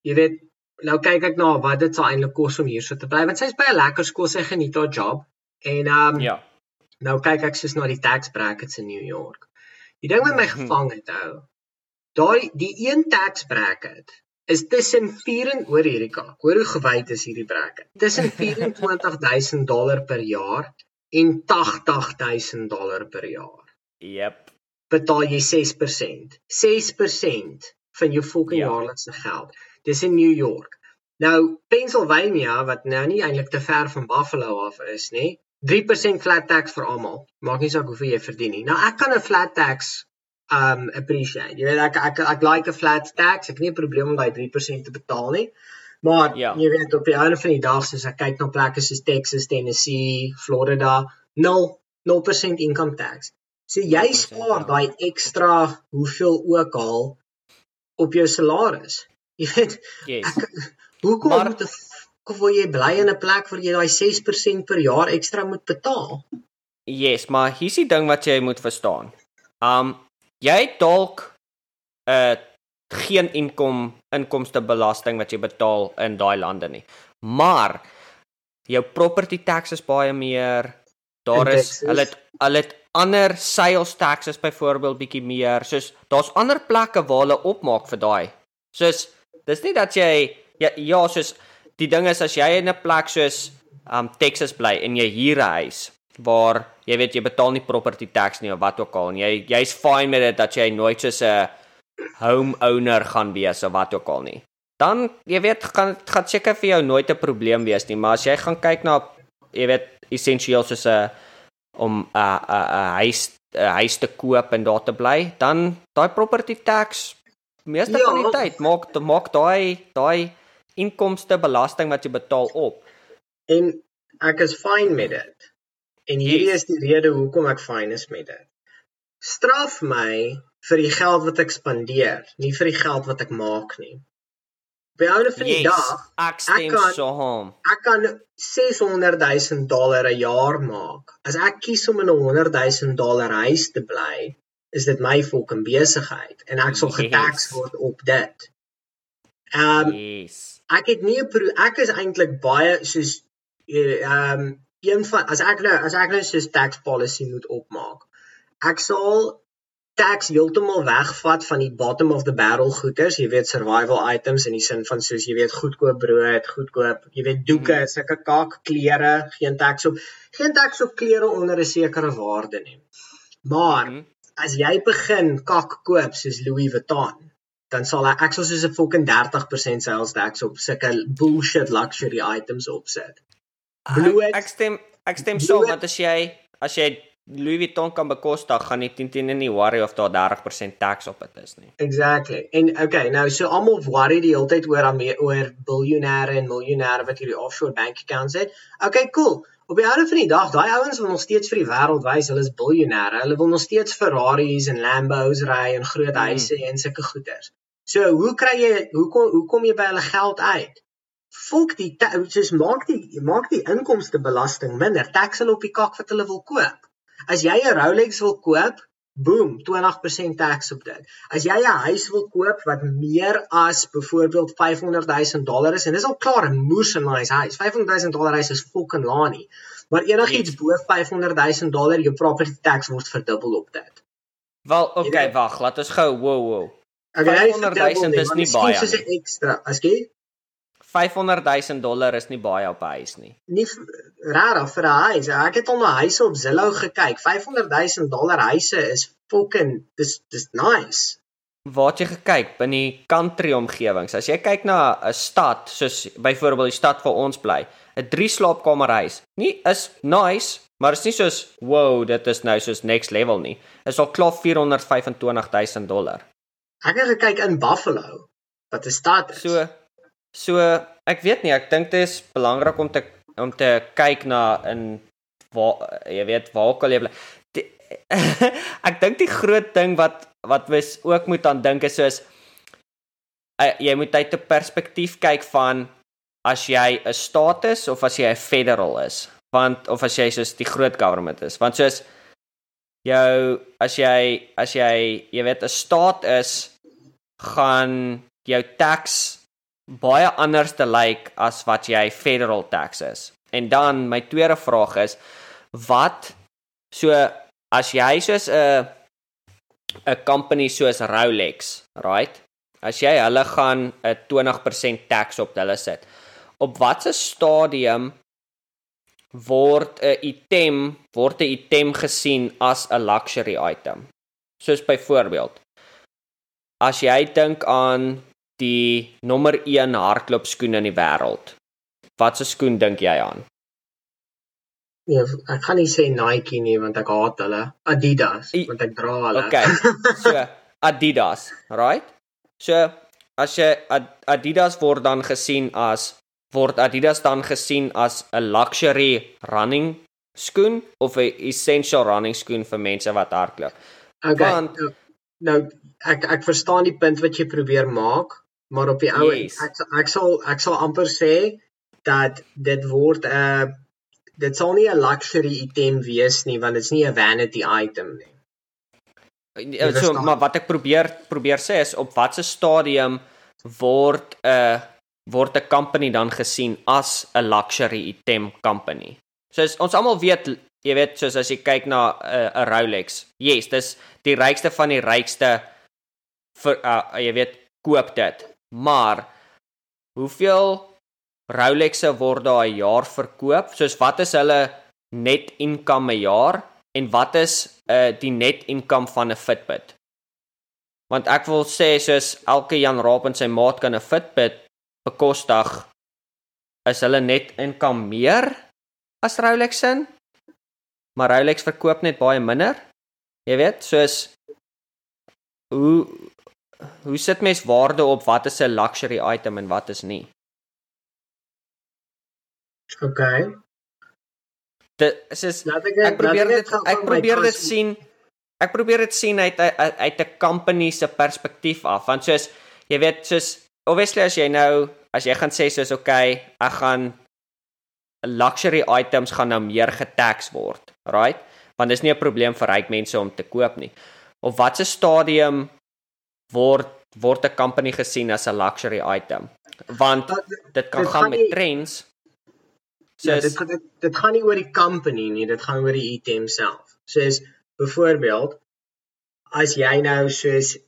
jy weet, nou kyk ek na wat dit sou eintlik kos om hier so te bly want sy's by 'n lekker skool, sy geniet haar job. En ehm um, ja. Nou kyk ek soos na die tax brackets in New York. Die ding wat my mhm. gevang het ou. Daai die een tax bracket is tussen 4 en oor hierdie kak. Hoor hoe gewyd is hierdie bracket. Tussen 24000 dollar per jaar en 80000 dollar per jaar. Jep. Betaal jy 6%. 6% van jou fucking ja. jaarlikse geld. Dis in New York. Nou Pennsylvania wat nou nie eintlik te ver van Buffalo af is nie. 3% flat tax vir almal. Maak nie saak hoeveel jy verdien nie. Nou ek kan 'n flat tax um appreciate. Jy weet ek ek ek like 'n flat tax. Ek het nie 'n probleem om daai 3% te betaal nie. Maar ja. jy weet op die einde van die dag soos ek kyk na plekke soos Texas, Tennessee, Florida, 0 0% income tax. So jy spaar ja. daai ekstra hoeveel ook al op jou salaris. Jy weet yes. ek hoekom maar, moet of wil jy bly in 'n plek waar jy daai 6% per jaar ekstra moet betaal? Yes, maar hier's die ding wat jy moet verstaan. Um jy het dalk 'n uh, geen inkom inkomste belasting wat jy betaal in daai lande nie. Maar jou property tax is baie meer. Daar is hulle het hulle het ander sales taxes byvoorbeeld bietjie meer. Soos daar's ander plekke waar hulle opmaak vir daai. Soos dis nie dat jy ja, ja soos die ding is as jy in 'n plek soos um Texas bly en jy huur 'n huis waar jy weet jy betaal nie property tax nie of wat ook al en jy jy's fine met dit dat jy nooit soos 'n homeowner gaan wees of wat ook al nie. Dan jy weet gaan gaan seker vir jou nooit 'n probleem wees nie, maar as jy gaan kyk na jy weet essensieel soos 'n om 'n 'n 'n huis 'n huis te koop en daar te bly, dan daai property tax meeste ja. van die tyd maak maak daai daai inkomste belasting wat jy betaal op. En ek is fine met dit. En hierdie yes. is die rede hoekom ek fine is met dit. Straf my vir die geld wat ek spandeer, nie vir die geld wat ek maak nie. By ouene van die yes, dag, ek ek kan, so hom. Ek kan 600 000 dollar 'n jaar maak. As ek kies om in 'n 100 000 dollar huis te bly, is dit my fucking besigheid en ek sal yes. getax word op dit. Ehm um, yes. ek het nie 'n ek is eintlik baie soos ehm um, een van as ek nou as ek nou soos tax policy moet opmaak. Ek sal tax heeltemal wegvat van die bottom of the barrel goederes, jy weet survival items in die sin van soos jy weet goedkoop brood, goedkoop, jy weet doeke, mm. sulke kak klere, geen tax op geen tax op klere onder 'n sekere waarde nie. Maar mm. as jy begin kak koop soos Louis Vuitton, dan sal ek ek sal soos 'n fucking 30% sales tax op sulke bullshit luxury items opset. Bloed, ek stem ek stem saam so, want as jy as jy Louis Vuitton kan bekostig, gaan nie teen teen nie worry of daar 30% tax op dit is nie. Exactly. En okay, nou so almal worry die hele tyd oor oor biljoenêre en miljoenêre wat hierdie offshore bank accounts het. Okay, cool. Op die einde van die dag, daai ouens wil nog steeds vir die wêreld wys hulle is biljoenêre. Hulle wil nog steeds Ferraris en Lambos ry en groot hmm. huise mm. en sulke goeders. So, hoe kry jy hoe kom hoe kom jy by hulle geld uit? Fok die soos maak die maak die inkomste belasting minder. Tax hulle op die kak wat hulle wil koop. As jy 'n Rolex wil koop, boom, 20% tax op dit. As jy 'n huis wil koop wat meer as byvoorbeeld 500 000 dollar is en dis al klaar 'n moes en nice huis. 500 000 dollar huis is fucking laag nie. Maar enigiets bo 500 000 dollar, jou property tax word verdubbel op dit. Wel, okay, wag, laat ons gou wow wow. Okay, 500 000 is nie baie. Dis 'n ekstra. As jy 500 000 dollar is nie baie op 'n huis nie. Nie rarig vir 'n huis. Ek het al na huise op Zillow gekyk. 500 000 dollar huise is fucking dis dis nice. Waar het jy gekyk binne die country omgewings? As jy kyk na 'n stad soos byvoorbeeld die stad waar ons bly, 'n 3 slaapkamer huis. Nie is nice, maar is nie soos wow, dit is nou soos next level nie. Is al klaar 425 000 dollar. Ek het gekyk in Buffalo wat 'n stad is. So So ek weet nie, ek dink dit is belangrik om te om te kyk na in waar jy weet waar kan jy bly. Die, ek dink die groot ding wat wat wys ook moet aan dink is soos uh, jy moet uit 'n perspektief kyk van as jy 'n status of as jy 'n federal is, want of as jy soos die groot government is, want soos jou as jy as jy jy weet 'n staat is gaan jou tax baie anders te lyk like as wat jy federal tax is. En dan my tweede vraag is wat so as jy soos 'n 'n company soos Rolex, right? As jy hulle gaan 'n 20% tax op hulle sit. Op watter stadium word 'n item word 'n item gesien as 'n luxury item. Soos byvoorbeeld as jy dink aan die nommer 1 hardloopskoen in die wêreld. Watse skoen dink jy aan? Nee, ek gaan nie sê Nike nie want ek haat hulle. Adidas I, want ek dra hulle. Okay. So Adidas, right? So as jy Adidas word dan gesien as word Adidas dan gesien as 'n luxury running skoen of 'n essential running skoen vir mense wat hardloop. Okay. Want, nou, nou ek ek verstaan die punt wat jy probeer maak, maar op die ou yes. ek ek sal ek sal amper sê dat dit word 'n uh, dit sal nie 'n luxury item wees nie want dit's nie 'n vanity item nie. Ja, so maar wat ek probeer probeer sê is op watter stadium word 'n uh, word 'n company dan gesien as 'n luxury item company. So ons almal weet, jy weet, soos as jy kyk na 'n uh, Rolex. Yes, dis die rykste van die rykste vir uh, jy weet, koop dit. Maar hoeveel Rolexe word daar 'n jaar verkoop? Soos wat is hulle net income 'n jaar en wat is uh die net income van 'n Fitbit? Want ek wil sê soos elke Jan Raap en sy maat kan 'n Fitbit bekostig is hulle net income meer as Rolex in. Maar Rolex verkoop net baie minder. Jy weet, soos hoe hoe sit mens waarde op wat is 'n luxury item en wat is nie? OK. Dit is is ek probeer dit ek probeer dit sien ek probeer dit sien uit uit 'n company se perspektief af want soos jy weet soos obviously as jy nou as jy gaan sê soos okay, ek gaan luxury items gaan nou meer getax word, right? Want dis nie 'n probleem vir ryk mense om te koop nie. Of watse stadium word word 'n company gesien as 'n luxury item? Want dit kan dit gaan met nie, trends. So ja, dit, dit dit gaan nie oor die company nie, dit gaan oor die item self. Soos byvoorbeeld as jy nou soos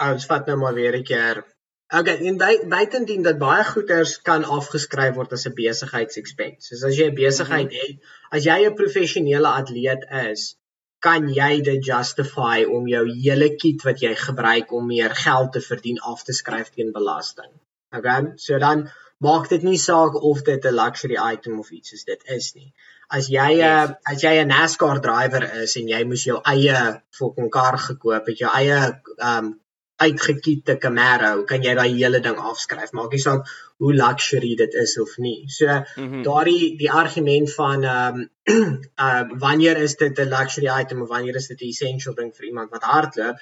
ons vat nou maar weer 'n keer Okay, en by, buitendien dat baie goederes kan afgeskryf word as 'n besigheidsexpense. So as jy 'n besigheid mm -hmm. het, as jy 'n professionele atleet is, kan jy dit justify om jou hele kit wat jy gebruik om meer geld te verdien af te skryf teen belasting. Okay? So dan maak dit nie saak of dit 'n luxury item of iets is dit is nie. As jy 'n yes. uh, as jy 'n NASCAR driver is en jy moes jou eie fucking kar gekoop het, jou eie um uitgekiete Camaro, kan jy daai hele ding afskryf. Maak nie saak hoe luxury dit is of nie. So mm -hmm. daardie die argument van ehm um, uh wanneer is dit 'n luxury item of wanneer is dit 'n essential ding vir iemand wat hardloop?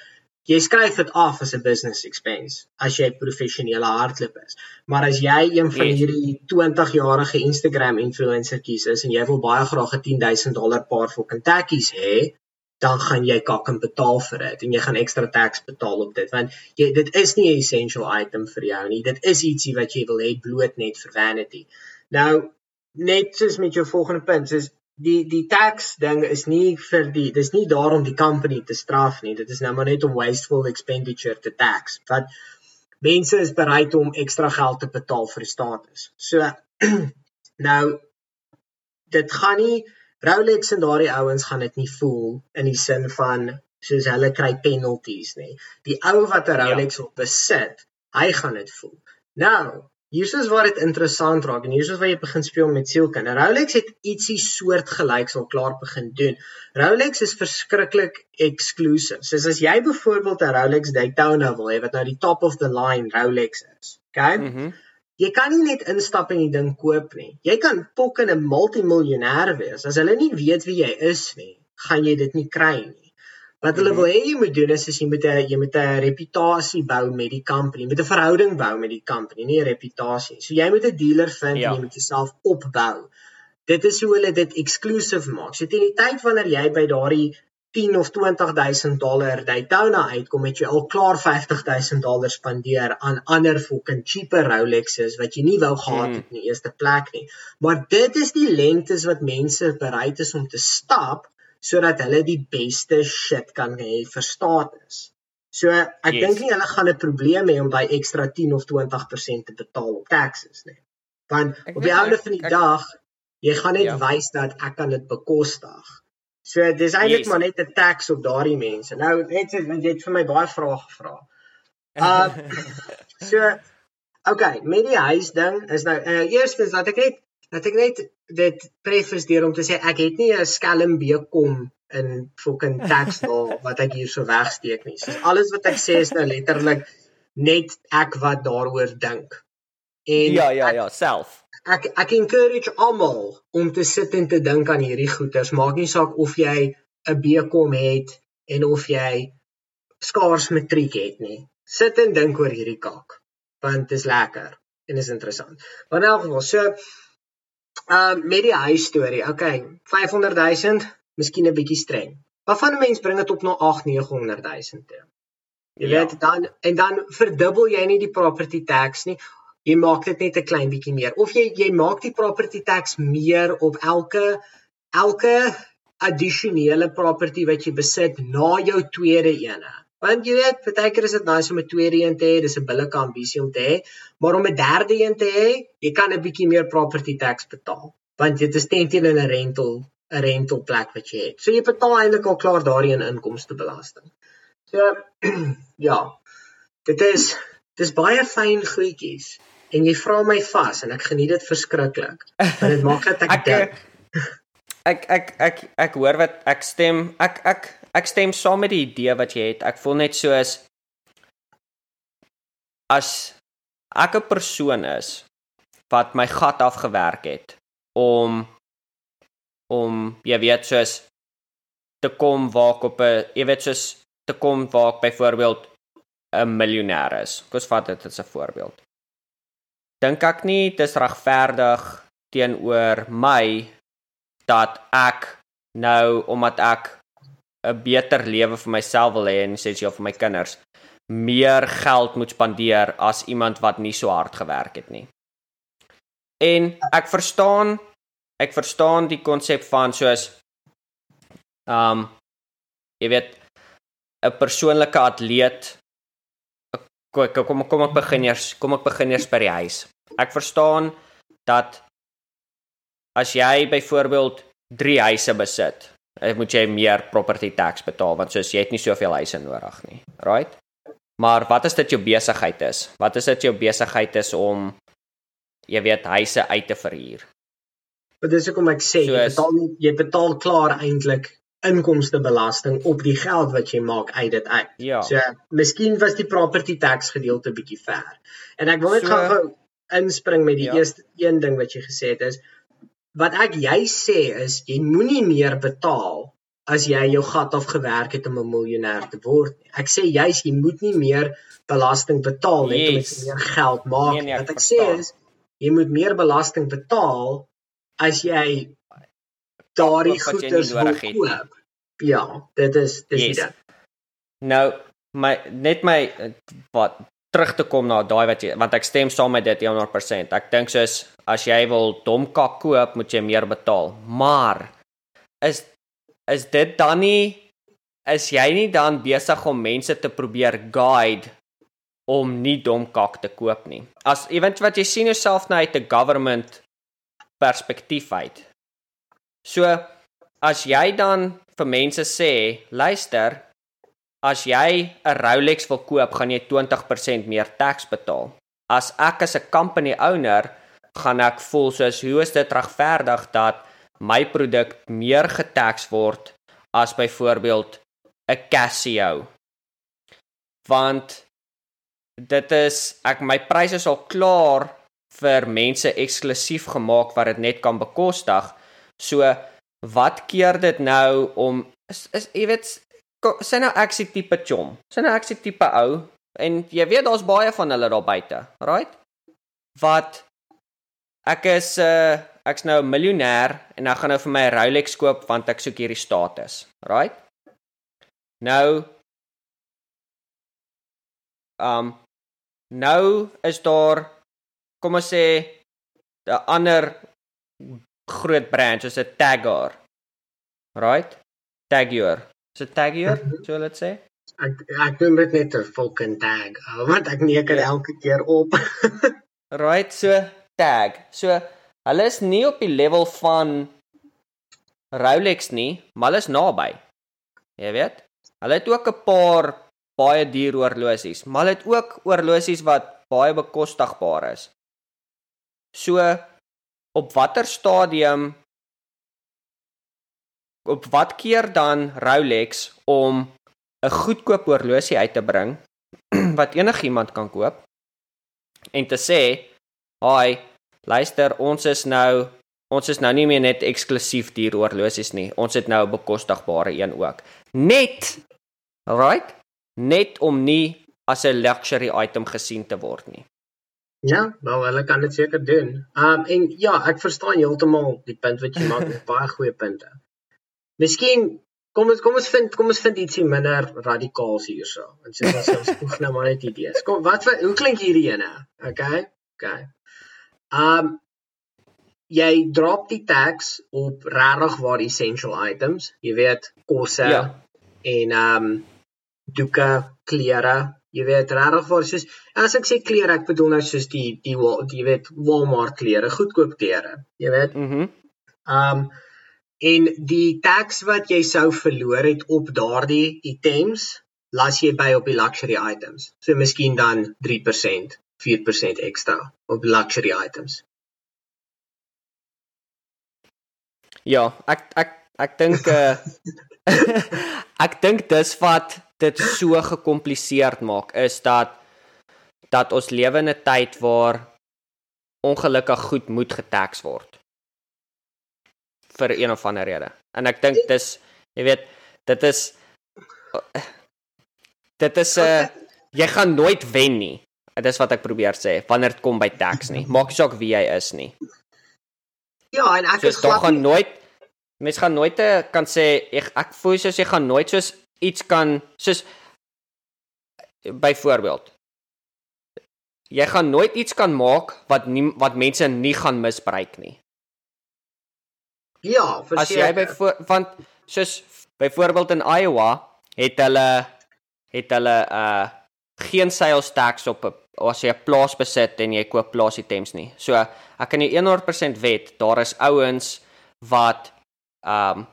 Jy skryf dit af as 'n business expense as jy professionele hardloper is. Maar as jy een van hierdie 20-jarige Instagram influencer kies is en jy wil baie graag 'n 10000 dollar paar vir Kentucky's hê, dan gaan jy kak en betaal vir dit en jy gaan ekstra tax betaal op dit want jy dit is nie 'n essential item vir jou nie. Dit is ietsie wat jy wil hê bloot net vir vanity. Nou net soos met jou volgende punt is die die tax ding is nie vir die dis nie daarom die company te straf nie. Dit is nou maar net om wasteful expenditure te tax want mense is bereid om ekstra geld te betaal vir die status so nou dit gaan nie Rolex en daardie ouens gaan dit nie voel in die sin van soos hulle kry penalties nie. Die ou wat 'n Rolex ja. op besit, hy gaan dit voel. Nou, hier's is waar dit interessant raak en hier's is waar jy begin speel met sielkind. Rolex het ietsie soortgelyks al klaar begin doen. Rolex is verskriklik exclusive. Soos as jy byvoorbeeld 'n Rolex Daytona wil hê wat nou die top of the line Rolex is, okay? Mhm. Mm Jy kan nie net instap en die ding koop nie. Jy kan pok in 'n multimiljonêr wees. As hulle nie weet wie jy is nie, gaan jy dit nie kry nie. Wat hulle wil hê jy moet doen is, is jy moet 'n jy moet 'n reputasie bou met die company, met 'n verhouding bou met die company, nie 'n reputasie. So jy moet 'n dealer vind ja. en jy moet jouself opbou. Dit is hoe hulle dit exclusive maak. So teen die tyd wanneer jy by daardie 10 of 20000 dollar Daytona uitkom, het jy al klaar 50000 dollar spandeer aan ander fucking cheaper Rolexes wat jy nie wou gehad Mm. het in die eerste plek nie. Maar dit is die lengtes wat mense bereid is om te stap sodat hulle die beste shit kan hê vir status. So ek Yes. dink nie hulle gaan 'n probleem hê om daai ekstra 10 of 20% te betaal op taxes nie. Want Ek op die einde van die ek- dag jy gaan net Ja. wys dat ek kan dit bekostig. So dis eintlik Yes. maar net 'n tax op daardie mense. Nou net so want jy het vir my baie vrae gevra. Uh so okay, met die huis ding is nou uh, eerstens dat ek net dat ek net dit preface deur om te sê ek het nie 'n skelm bekom in fucking tax daar wat ek hier so wegsteek nie. So alles wat ek sê is nou letterlik net ek wat daaroor dink. En ja, ja, ja, self. Ek ek encourage almal om te sit en te dink aan hierdie goeters. Maak nie saak of jy 'n BCom het en of jy skaars matriek het nie. Sit en dink oor hierdie kak want dit is lekker en is interessant. Maar in elk geval, so ehm uh, met die huis storie. Okay, 500 000, miskien 'n bietjie streng. Waarvan 'n mens bring dit op na 8 900 000 toe. Jy Ja. weet dan en dan verdubbel jy nie die property tax nie. Jy maak dit net 'n klein bietjie meer of jy jy maak die property tax meer op elke elke addisionele property wat jy besit na jou tweede ene. Want jy weet, partykeer is dit nice om 'n tweede een te hê, dis 'n billike ambisie om te hê, maar om 'n derde een te hê, jy kan 'n bietjie meer property tax betaal, want dit is ten teen 'n rental 'n rental plek wat jy het. So jy betaal eintlik al klaar daardie in inkomstebelasting. So ja. Dit is dis baie fyn goedjies en jy vra my vas en ek geniet dit verskriklik. Want dit maak dat ek, Ek, dink. ek ek ek ek hoor wat ek stem ek ek ek stem saam met die idee wat jy het. Ek voel net soos as ek 'n persoon is wat my gat afgewerk het om om jy weet soos te kom waar ek op 'n jy weet soos te kom waar ek byvoorbeeld 'n miljonair is. Kom ons vat dit as 'n voorbeeld. Dink ek nie dis regverdig teenoor my dat ek nou omdat ek 'n beter lewe vir myself wil hê en essensieel vir my kinders meer geld moet spandeer as iemand wat nie so hard gewerk het nie. En ek verstaan ek verstaan die konsep van soos um jy weet 'n persoonlike atleet kom kom kom ek begin eers kom ek begin eers by die huis. Ek verstaan dat as jy byvoorbeeld 3 huise besit, eh, moet jy meer property tax betaal want soos jy het nie soveel huise nodig nie. Right? Maar wat as dit jou besigheid is? Wat as dit jou besigheid is om jy weet huise uit te verhuur? Maar dis hoekom ek sê So jy is- betaal nie jy betaal klaar eintlik inkomstebelasting op die geld wat jy maak uit dit uit. Ja. So miskien was die property tax gedeelte bietjie ver. En ek wil net So- gou-gou inspring met die Ja. eerste een ding wat jy gesê het is wat ek jy sê is jy moenie meer betaal as jy jou gat afgewerk het om 'n miljonair te word. Ek sê juis jy moet nie meer belasting betaal net omdat Yes. jy meer geld maak. Nee, nee, ek Wat ek verstaan. sê is jy moet meer belasting betaal as jy daardie goederes wil nodig het koop. Ja, dit is dis Yes. ding. Nou my net my eh, wat terug te kom na daai wat jy want ek stem saam met dit 100%. Ek dink soos as jy wil domkak koop, moet jy meer betaal. Maar is is dit dan nie is jy nie dan besig om mense te probeer guide om nie domkak te koop nie. As ewent wat jy sien jouself nou uit 'n government perspektief uit. So as jy dan vir mense sê, luister, as jy 'n Rolex wil koop, gaan jy 20% meer tax betaal. As ek as 'n company owner gaan ek voel soos hoe is dit regverdig dat my produk meer getax word as byvoorbeeld 'n Casio. Want dit is ek my pryse is al klaar vir mense eksklusief gemaak wat dit net kan bekostig. So wat keer dit nou om is, is jy weet sê nou ek se tipe chom. Sê nou ek se tipe ou en jy weet daar's baie van hulle daar buite, right? Wat ek is uh ek's nou 'n miljonair en ek gaan nou vir my 'n Rolex koop want ek soek hierdie status, right? Nou um nou is daar kom ons sê 'n ander groot brand soos 'n Tagger. Right? Tagger. So Tagger, Mhm. so let's say. Ek ek doen dit net 'n fucking tag. uh, Want ek neker Ja. elke keer op. Right, so tag. So hulle is nie op die level van Rolex nie, maar hulle is naby. Jy weet? Hulle het ook 'n paar baie duur horlosies, maar hulle het ook horlosies wat baie bekostigbaar is. So op watter stadium op wat keer dan Rolex om 'n goedkoop horlosie uit te bring wat enigiemand kan koop en te sê, "Haai, luister, ons is nou ons is nou nie meer net eksklusief duur horlosies nie. Ons het nou 'n bekostigbare een ook." Net right? Net om nie as 'n luxury item gesien te word nie. Ja, nou hulle kan dit seker doen. Um en ja, ek verstaan heeltemal die punt wat jy maak, baie goeie punte. Miskien kom ons kom ons vind kom ons vind ietsie minder radikaals hierso. En sê ons ons spoeg nou maar net idees. Kom, wat wat- hoe klink hierdie ene? Okay? Okay. Um jy drop die tax op regtig waar essential items, jy weet, kosse Ja. en um doeke, klere, jy weet regtig waar soos as ek sê klere, ek bedoel nou soos die die, Wa- die jy weet Walmart klere, goedkoop klere, jy weet. Mhm. Mm Um en die tax wat jy sou verloor het op daardie items, las jy by op die luxury items. So miskien dan 3%, 4% ekstra op luxury items. Ja, ek ek ek dink uh ek dink dis wat dit so gekompliseerd maak is dat dat ons lewe in 'n tyd waar ongelukkig goed moet getax word vir een of ander rede. En ek dink dis jy weet dit is dit is 'n uh, jy gaan nooit wen nie. Dis wat ek probeer sê wanneer dit kom by tax nie. Maak nie saak wie jy is nie. Ja, en ek is glad gaan nooit mens gaan nooit eh, kan sê ek ek voel soos jy gaan nooit soos iets kan soos byvoorbeeld jy gaan nooit iets kan maak wat nie wat mense nie gaan misbruik nie. Ja, As jy by want soos byvoorbeeld in Iowa het hulle het hulle uh geen sales tax op as jy 'n plaas besit en jy koop plaas items nie. So ek kan jou 100% wet, daar is ouens wat um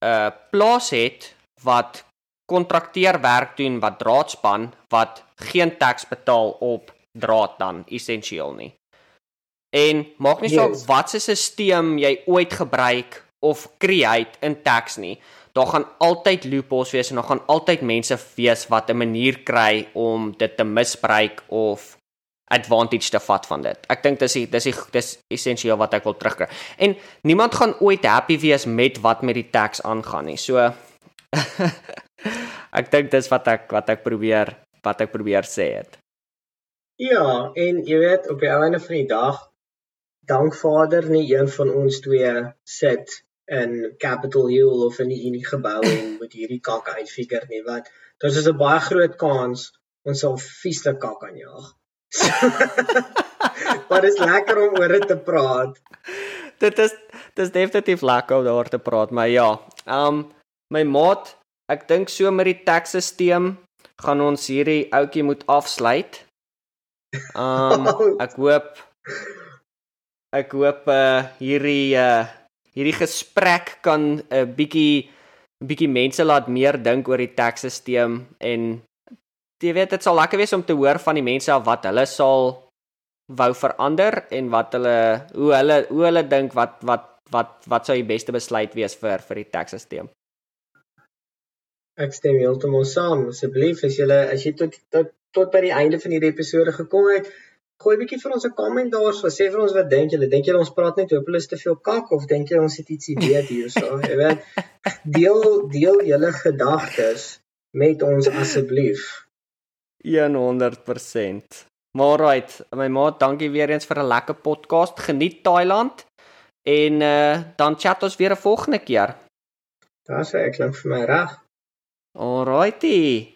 'n plaas het wat kontrakteer werk doen wat draadspan wat geen tax betaal op draad dan essensieel nie. En maak nie saak Yes. wat se stelsel jy ooit gebruik of create in tax nie. Daar gaan altyd loopholes wees en daar gaan altyd mense wees wat 'n manier kry om dit te misbruik of advantage te vat van dit. Ek dink dis die, dis die, dis essensieel wat ek wil terugkry. En niemand gaan ooit happy wees met wat met die tax aangaan nie. So ek dink dis wat ek wat ek probeer wat ek probeer sê het. Ja, en jy weet op die einde van die dag dank Vader nie een van ons twee sit in Capitol Hill of in die Unie gebou en moet hierdie kak uitfigure nie want daar is 'n baie groot kans ons sal vieslik kak aanjaag. maar dit is lekker om oor dit te praat. dit is dis definitief lekker om daar te praat, maar ja. Um my maat, ek dink so met die taxstelsel gaan ons hierdie ouetjie moet afsluit. Um ek hoop ek hoop uh hierdie uh hierdie gesprek kan 'n uh, bietjie bietjie mense laat meer dink oor die taxstelsel en jy weet dit sal lekker wees om te hoor van die mense af wat hulle sal wou verander en wat hulle hoe hulle hoe hulle dink wat wat wat wat sou die beste besluit wees vir vir die taxstelsel. Ek stem heeltemal saam. Asseblief as jy as jy tot tot tot by die einde van hierdie episode gekom het, gooi bietjie vir ons 'n comment daarso. Sê vir ons wat dink julle? Dink julle ons praat net hopeloos te veel kak of dink julle ons het ietsie weet hierso? Jy weet, deel deel julle gedagtes met ons asseblief. 100%. Maar right, my maat, dankie weer eens vir 'n lekker podcast. Geniet Thailand en uh dan chat ons weer 'n volgende keer. Daar's hy, ek klink vir my reg. Alrighty.